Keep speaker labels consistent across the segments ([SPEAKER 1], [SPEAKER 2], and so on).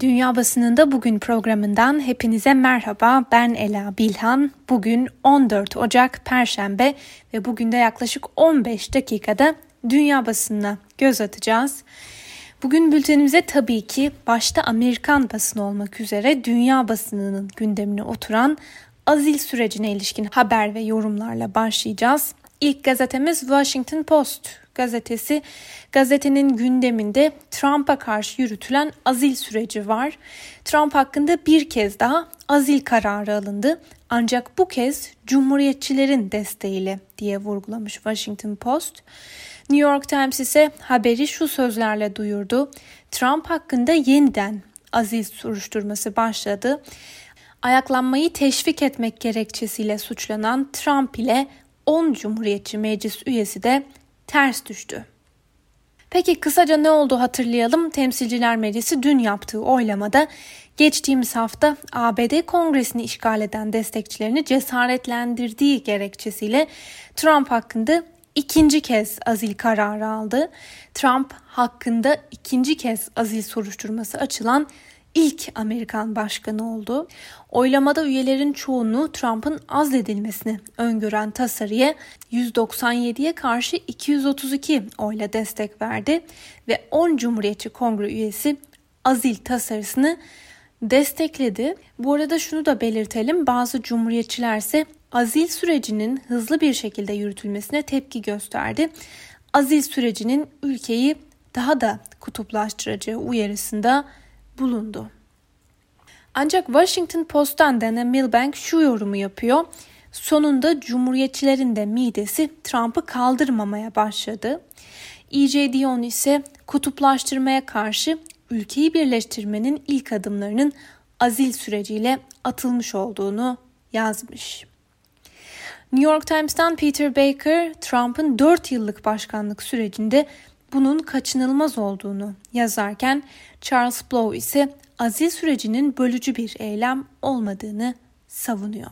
[SPEAKER 1] Dünya Basınında Bugün programından hepinize merhaba. Ben Ela Bilhan. Bugün 14 Ocak Perşembe ve bugün de yaklaşık 15 dakikada Dünya Basınına göz atacağız. Bugün bültenimize tabii ki başta Amerikan basını olmak üzere dünya basınının gündemine oturan azil sürecine ilişkin haber ve yorumlarla başlayacağız. İlk gazetemiz Washington Post gazetesi. Gazetenin gündeminde Trump'a karşı yürütülen azil süreci var. Trump hakkında bir kez daha azil kararı alındı. Ancak bu kez cumhuriyetçilerin desteğiyle diye vurgulamış Washington Post. New York Times ise haberi şu sözlerle duyurdu. Trump hakkında yeniden azil soruşturması başladı. Ayaklanmayı teşvik etmek gerekçesiyle suçlanan Trump ile 10 Cumhuriyetçi Meclis üyesi de ters düştü. Peki kısaca ne oldu hatırlayalım. Temsilciler Meclisi dün yaptığı oylamada geçtiğimiz hafta ABD Kongresini işgal eden destekçilerini cesaretlendirdiği gerekçesiyle Trump hakkında ikinci kez azil kararı aldı. Trump hakkında ikinci kez azil soruşturması açılan ilk Amerikan başkanı oldu. Oylamada üyelerin çoğunluğu Trump'ın azledilmesini öngören tasarıya 197'ye karşı 232 oyla destek verdi ve 10 Cumhuriyetçi Kongre üyesi azil tasarısını destekledi. Bu arada şunu da belirtelim. Bazı cumhuriyetçiler ise azil sürecinin hızlı bir şekilde yürütülmesine tepki gösterdi. Azil sürecinin ülkeyi daha da kutuplaştıracağı uyarısında bulundu. Ancak Washington Post'tan Dana Milbank şu yorumu yapıyor. Sonunda cumhuriyetçilerin de midesi Trump'ı kaldırmamaya başladı. E.J. Dion ise kutuplaştırmaya karşı ülkeyi birleştirmenin ilk adımlarının azil süreciyle atılmış olduğunu yazmış. New York Times'tan Peter Baker, Trump'ın 4 yıllık başkanlık sürecinde bunun kaçınılmaz olduğunu yazarken Charles Blow ise azil sürecinin bölücü bir eylem olmadığını savunuyor.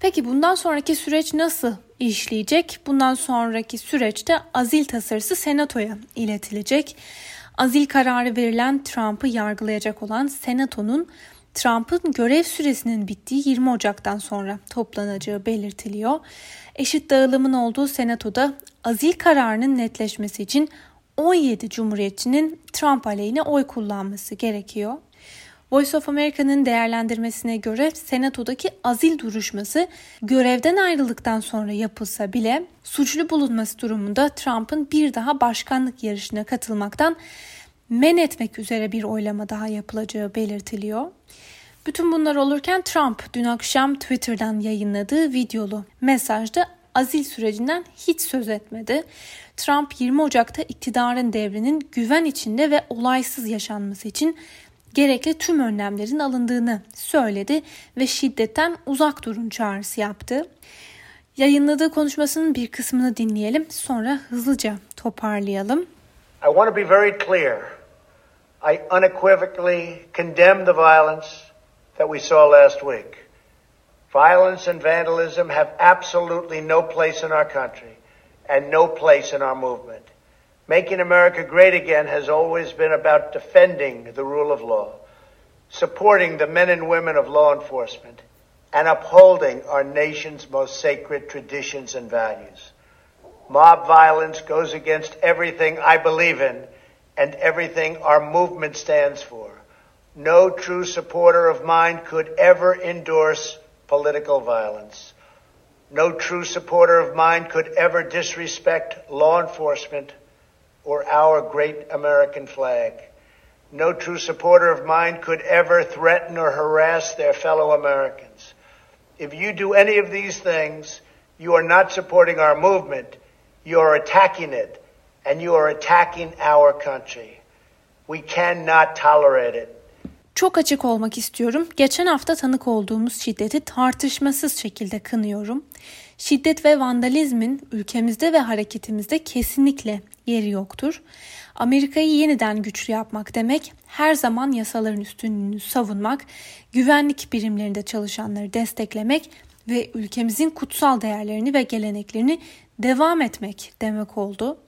[SPEAKER 1] Peki bundan sonraki süreç nasıl işleyecek? Bundan sonraki süreçte azil tasarısı senatoya iletilecek. Azil kararı verilen Trump'ı yargılayacak olan senatonun Trump'ın görev süresinin bittiği 20 Ocak'tan sonra toplanacağı belirtiliyor. Eşit dağılımın olduğu senatoda azil kararının netleşmesi için 17 cumhuriyetçinin Trump aleyhine oy kullanması gerekiyor. Voice of America'nın değerlendirmesine göre senatodaki azil duruşması görevden ayrıldıktan sonra yapılsa bile suçlu bulunması durumunda Trump'ın bir daha başkanlık yarışına katılmaktan men etmek üzere bir oylama daha yapılacağı belirtiliyor. Bütün bunlar olurken Trump dün akşam Twitter'dan yayınladığı videolu mesajda azil sürecinden hiç söz etmedi. Trump 20 Ocak'ta iktidarın devrinin güven içinde ve olaysız yaşanması için gerekli tüm önlemlerin alındığını söyledi ve şiddetten uzak durun çağrısı yaptı. Yayınladığı konuşmasının bir kısmını dinleyelim sonra hızlıca toparlayalım. I want to be very clear. I unequivocally condemn the violence that we saw last week. Violence and vandalism have absolutely no place in our country and no place in our movement. Making America great again has always been about defending the rule of law, supporting the men and women of law enforcement, and upholding our nation's most sacred traditions and values. Mob violence goes against everything I believe in and everything our movement stands for. No true supporter of mine could ever endorse political violence. No true supporter of mine could ever disrespect law enforcement or our great American flag. No true supporter of mine could ever threaten or harass their fellow Americans. If you do any of these things, you are not supporting our movement, you are attacking it, and you are attacking our country. We cannot tolerate it. Çok açık olmak istiyorum. Geçen hafta tanık olduğumuz şiddeti tartışmasız şekilde kınıyorum. Şiddet ve vandalizmin ülkemizde ve hareketimizde kesinlikle yeri yoktur. Amerika'yı yeniden güçlü yapmak demek her zaman yasaların üstünlüğünü savunmak, güvenlik birimlerinde çalışanları desteklemek ve ülkemizin kutsal değerlerini ve geleneklerini devam etmek demek oldu.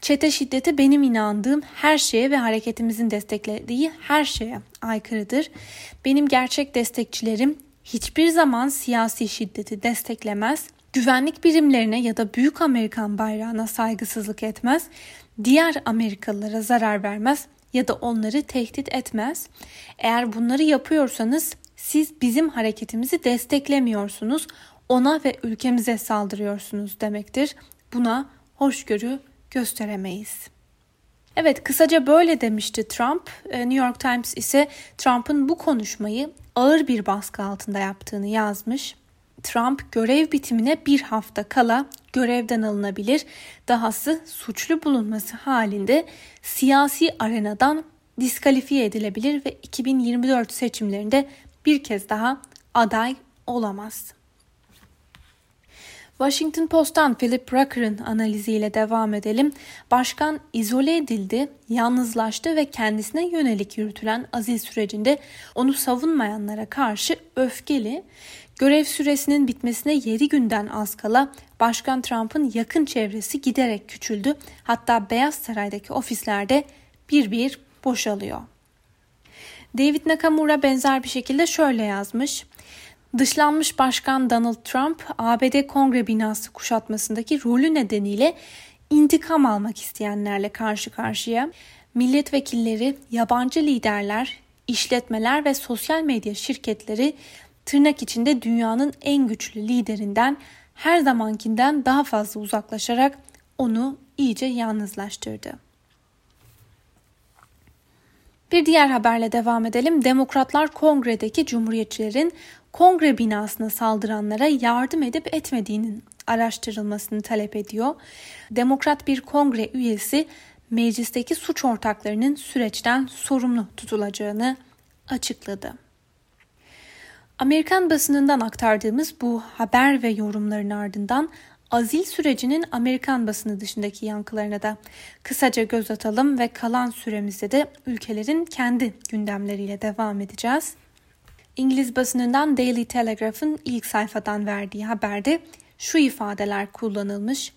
[SPEAKER 1] Çete şiddeti benim inandığım her şeye ve hareketimizin desteklediği her şeye aykırıdır. Benim gerçek destekçilerim hiçbir zaman siyasi şiddeti desteklemez, güvenlik birimlerine ya da büyük Amerikan bayrağına saygısızlık etmez, diğer Amerikalılara zarar vermez ya da onları tehdit etmez. Eğer bunları yapıyorsanız siz bizim hareketimizi desteklemiyorsunuz, ona ve ülkemize saldırıyorsunuz demektir. Buna hoşgörü gösteremeyiz. Evet kısaca böyle demişti Trump. E, New York Times ise Trump'ın bu konuşmayı ağır bir baskı altında yaptığını yazmış. Trump görev bitimine bir hafta kala görevden alınabilir. Dahası suçlu bulunması halinde siyasi arenadan diskalifiye edilebilir ve 2024 seçimlerinde bir kez daha aday olamaz. Washington Post'tan Philip Rucker'ın analiziyle devam edelim. Başkan izole edildi, yalnızlaştı ve kendisine yönelik yürütülen azil sürecinde onu savunmayanlara karşı öfkeli. Görev süresinin bitmesine 7 günden az kala Başkan Trump'ın yakın çevresi giderek küçüldü. Hatta Beyaz Saray'daki ofislerde bir bir boşalıyor. David Nakamura benzer bir şekilde şöyle yazmış. Dışlanmış Başkan Donald Trump, ABD Kongre binası kuşatmasındaki rolü nedeniyle intikam almak isteyenlerle karşı karşıya. Milletvekilleri, yabancı liderler, işletmeler ve sosyal medya şirketleri tırnak içinde dünyanın en güçlü liderinden her zamankinden daha fazla uzaklaşarak onu iyice yalnızlaştırdı. Bir diğer haberle devam edelim. Demokratlar kongredeki cumhuriyetçilerin kongre binasına saldıranlara yardım edip etmediğinin araştırılmasını talep ediyor. Demokrat bir kongre üyesi meclisteki suç ortaklarının süreçten sorumlu tutulacağını açıkladı. Amerikan basınından aktardığımız bu haber ve yorumların ardından azil sürecinin Amerikan basını dışındaki yankılarına da kısaca göz atalım ve kalan süremizde de ülkelerin kendi gündemleriyle devam edeceğiz. İngiliz basınından Daily Telegraph'ın ilk sayfadan verdiği haberde şu ifadeler kullanılmış.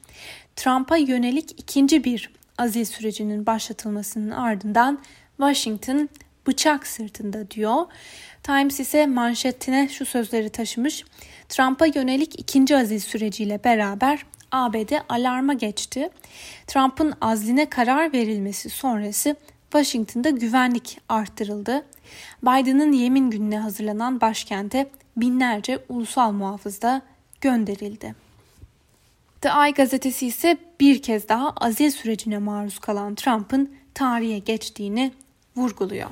[SPEAKER 1] Trump'a yönelik ikinci bir azil sürecinin başlatılmasının ardından Washington bıçak sırtında diyor. Times ise manşetine şu sözleri taşımış. Trump'a yönelik ikinci azil süreciyle beraber ABD alarma geçti. Trump'ın azline karar verilmesi sonrası Washington'da güvenlik arttırıldı. Biden'ın yemin gününe hazırlanan başkente binlerce ulusal muhafız da gönderildi. The Eye gazetesi ise bir kez daha azil sürecine maruz kalan Trump'ın tarihe geçtiğini vurguluyor.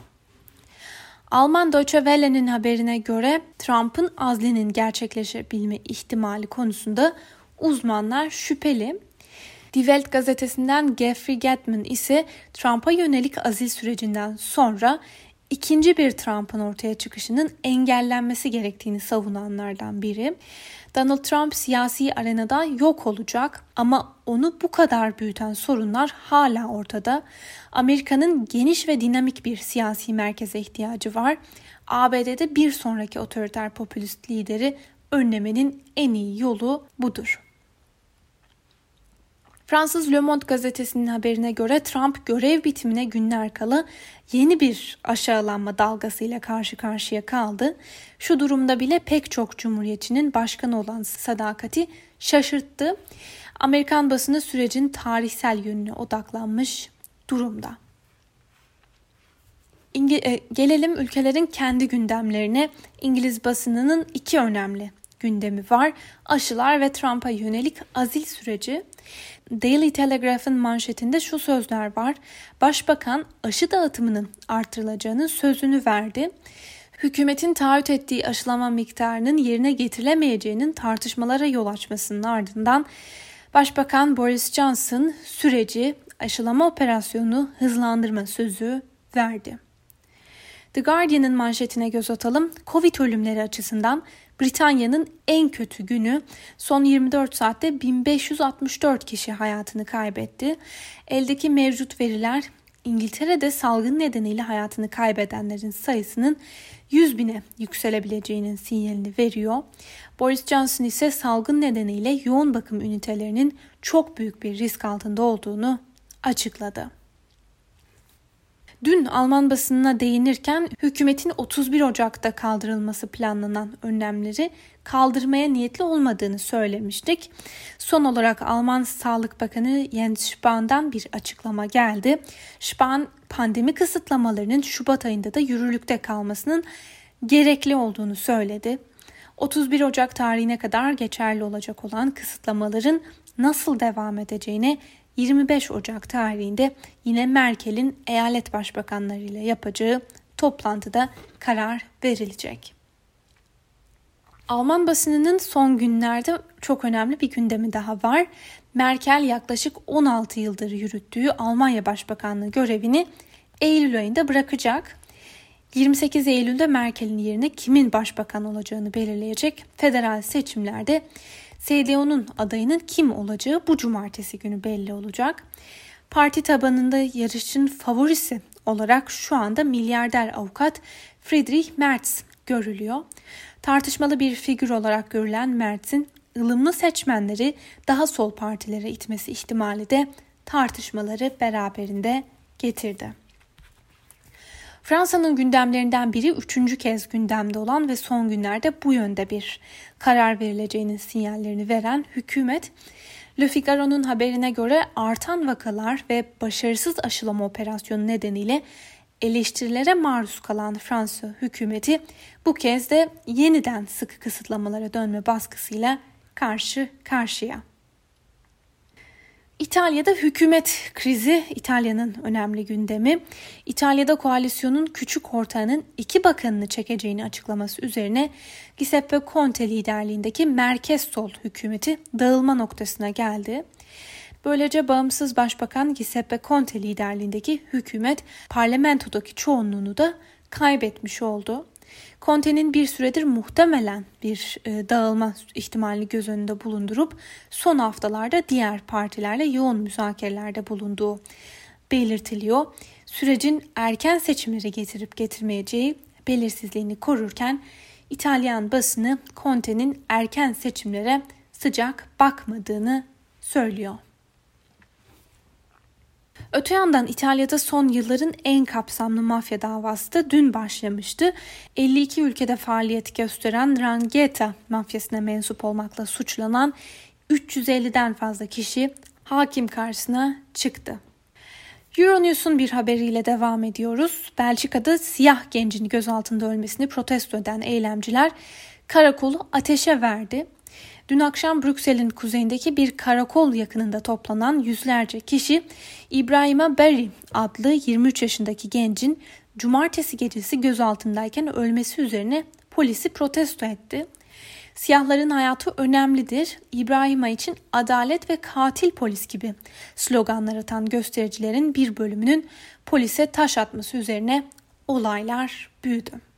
[SPEAKER 1] Alman Deutsche Welle'nin haberine göre Trump'ın azlinin gerçekleşebilme ihtimali konusunda uzmanlar şüpheli. Die Welt gazetesinden Geoffrey Gatman ise Trump'a yönelik azil sürecinden sonra ikinci bir Trump'ın ortaya çıkışının engellenmesi gerektiğini savunanlardan biri. Donald Trump siyasi arenada yok olacak ama onu bu kadar büyüten sorunlar hala ortada. Amerika'nın geniş ve dinamik bir siyasi merkeze ihtiyacı var. ABD'de bir sonraki otoriter popülist lideri önlemenin en iyi yolu budur. Fransız Le Monde gazetesinin haberine göre Trump görev bitimine günler kala yeni bir aşağılanma dalgasıyla karşı karşıya kaldı. Şu durumda bile pek çok cumhuriyetçinin başkanı olan sadakati şaşırttı. Amerikan basını sürecin tarihsel yönüne odaklanmış durumda. İngi- e, gelelim ülkelerin kendi gündemlerine. İngiliz basınının iki önemli gündemi var. Aşılar ve Trump'a yönelik azil süreci. Daily Telegraph'ın manşetinde şu sözler var. Başbakan aşı dağıtımının artırılacağını sözünü verdi. Hükümetin taahhüt ettiği aşılama miktarının yerine getirilemeyeceğinin tartışmalara yol açmasının ardından Başbakan Boris Johnson süreci aşılama operasyonunu hızlandırma sözü verdi. The Guardian'ın manşetine göz atalım. Covid ölümleri açısından Britanya'nın en kötü günü son 24 saatte 1564 kişi hayatını kaybetti. Eldeki mevcut veriler İngiltere'de salgın nedeniyle hayatını kaybedenlerin sayısının 100 bine yükselebileceğinin sinyalini veriyor. Boris Johnson ise salgın nedeniyle yoğun bakım ünitelerinin çok büyük bir risk altında olduğunu açıkladı. Dün Alman basınına değinirken hükümetin 31 Ocak'ta kaldırılması planlanan önlemleri kaldırmaya niyetli olmadığını söylemiştik. Son olarak Alman Sağlık Bakanı Jens Spahn'dan bir açıklama geldi. Spahn pandemi kısıtlamalarının Şubat ayında da yürürlükte kalmasının gerekli olduğunu söyledi. 31 Ocak tarihine kadar geçerli olacak olan kısıtlamaların nasıl devam edeceğine 25 Ocak tarihinde yine Merkel'in eyalet başbakanları ile yapacağı toplantıda karar verilecek. Alman basınının son günlerde çok önemli bir gündemi daha var. Merkel yaklaşık 16 yıldır yürüttüğü Almanya Başbakanlığı görevini Eylül ayında bırakacak. 28 Eylül'de Merkel'in yerine kimin başbakan olacağını belirleyecek federal seçimlerde CDU'nun adayının kim olacağı bu cumartesi günü belli olacak. Parti tabanında yarışın favorisi olarak şu anda milyarder avukat Friedrich Merz görülüyor. Tartışmalı bir figür olarak görülen Merz'in ılımlı seçmenleri daha sol partilere itmesi ihtimali de tartışmaları beraberinde getirdi. Fransa'nın gündemlerinden biri üçüncü kez gündemde olan ve son günlerde bu yönde bir karar verileceğinin sinyallerini veren hükümet, Le Figaro'nun haberine göre artan vakalar ve başarısız aşılama operasyonu nedeniyle eleştirilere maruz kalan Fransa hükümeti bu kez de yeniden sıkı kısıtlamalara dönme baskısıyla karşı karşıya. İtalya'da hükümet krizi İtalya'nın önemli gündemi. İtalya'da koalisyonun küçük ortağının iki bakanını çekeceğini açıklaması üzerine Giuseppe Conte liderliğindeki merkez sol hükümeti dağılma noktasına geldi. Böylece bağımsız başbakan Giuseppe Conte liderliğindeki hükümet parlamentodaki çoğunluğunu da kaybetmiş oldu. Conte'nin bir süredir muhtemelen bir e, dağılma ihtimalini göz önünde bulundurup son haftalarda diğer partilerle yoğun müzakerelerde bulunduğu belirtiliyor. Sürecin erken seçimleri getirip getirmeyeceği belirsizliğini korurken İtalyan basını Conte'nin erken seçimlere sıcak bakmadığını söylüyor. Öte yandan İtalya'da son yılların en kapsamlı mafya davası da dün başlamıştı. 52 ülkede faaliyet gösteren Rangheta mafyasına mensup olmakla suçlanan 350'den fazla kişi hakim karşısına çıktı. Euronews'un bir haberiyle devam ediyoruz. Belçika'da siyah gencin gözaltında ölmesini protesto eden eylemciler karakolu ateşe verdi. Dün akşam Brüksel'in kuzeyindeki bir karakol yakınında toplanan yüzlerce kişi İbrahima Berry adlı 23 yaşındaki gencin cumartesi gecesi gözaltındayken ölmesi üzerine polisi protesto etti. Siyahların hayatı önemlidir. İbrahim'a için adalet ve katil polis gibi sloganlar atan göstericilerin bir bölümünün polise taş atması üzerine olaylar büyüdü.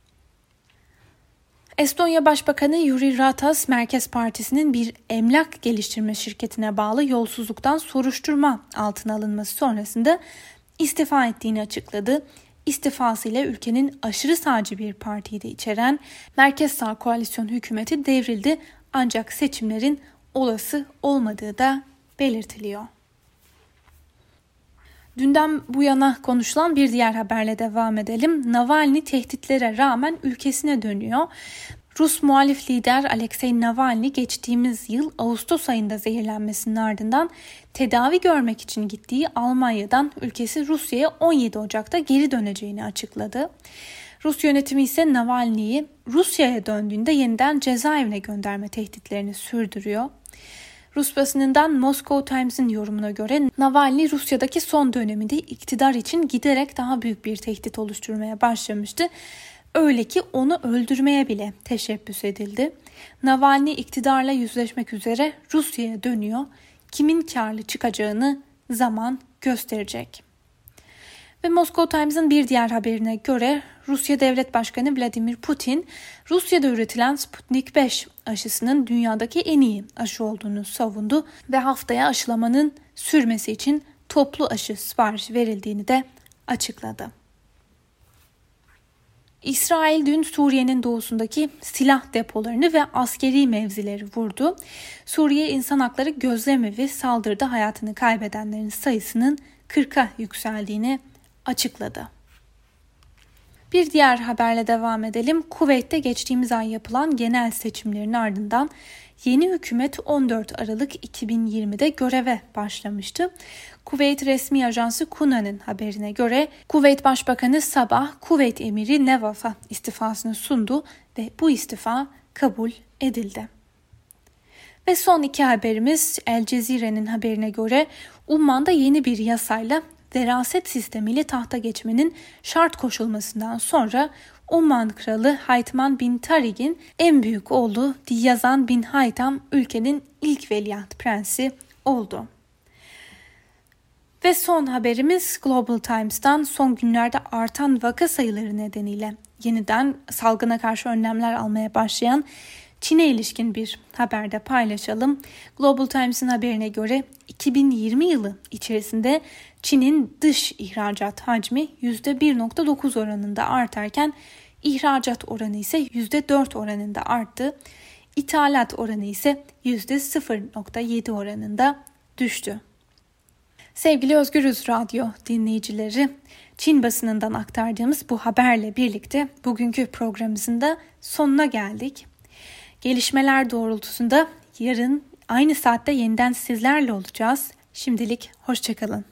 [SPEAKER 1] Estonya Başbakanı Yuri Ratas, Merkez Partisi'nin bir emlak geliştirme şirketine bağlı yolsuzluktan soruşturma altına alınması sonrasında istifa ettiğini açıkladı. İstifasıyla ülkenin aşırı sağcı bir partiyi de içeren Merkez Sağ Koalisyon hükümeti devrildi ancak seçimlerin olası olmadığı da belirtiliyor. Dünden bu yana konuşulan bir diğer haberle devam edelim. Navalny tehditlere rağmen ülkesine dönüyor. Rus muhalif lider Alexei Navalny geçtiğimiz yıl Ağustos ayında zehirlenmesinin ardından tedavi görmek için gittiği Almanya'dan ülkesi Rusya'ya 17 Ocak'ta geri döneceğini açıkladı. Rus yönetimi ise Navalny'yi Rusya'ya döndüğünde yeniden cezaevine gönderme tehditlerini sürdürüyor. Rus basınından Moscow Times'in yorumuna göre Navalny Rusya'daki son döneminde iktidar için giderek daha büyük bir tehdit oluşturmaya başlamıştı. Öyle ki onu öldürmeye bile teşebbüs edildi. Navalny iktidarla yüzleşmek üzere Rusya'ya dönüyor. Kimin karlı çıkacağını zaman gösterecek. Ve Moscow Times'ın bir diğer haberine göre Rusya Devlet Başkanı Vladimir Putin, Rusya'da üretilen Sputnik 5 aşısının dünyadaki en iyi aşı olduğunu savundu ve haftaya aşılamanın sürmesi için toplu aşı siparişi verildiğini de açıkladı. İsrail dün Suriye'nin doğusundaki silah depolarını ve askeri mevzileri vurdu. Suriye İnsan Hakları Gözlemevi saldırıda hayatını kaybedenlerin sayısının %40'a yükseldiğini açıkladı. Bir diğer haberle devam edelim. Kuveyt'te geçtiğimiz ay yapılan genel seçimlerin ardından yeni hükümet 14 Aralık 2020'de göreve başlamıştı. Kuveyt resmi ajansı Kuna'nın haberine göre Kuveyt Başbakanı Sabah Kuveyt Emiri Nevaf'a istifasını sundu ve bu istifa kabul edildi. Ve son iki haberimiz El Cezire'nin haberine göre Umman'da yeni bir yasayla veraset sistemiyle tahta geçmenin şart koşulmasından sonra Umman Kralı Haytman bin Tarik'in en büyük oğlu Diyazan bin Haytam ülkenin ilk veliaht prensi oldu. Ve son haberimiz Global Times'tan son günlerde artan vaka sayıları nedeniyle yeniden salgına karşı önlemler almaya başlayan Çin'e ilişkin bir haberde paylaşalım. Global Times'in haberine göre 2020 yılı içerisinde Çin'in dış ihracat hacmi %1.9 oranında artarken ihracat oranı ise %4 oranında arttı. İthalat oranı ise %0.7 oranında düştü. Sevgili Özgürüz Radyo dinleyicileri, Çin basınından aktardığımız bu haberle birlikte bugünkü programımızın da sonuna geldik. Gelişmeler doğrultusunda yarın aynı saatte yeniden sizlerle olacağız. Şimdilik hoşçakalın.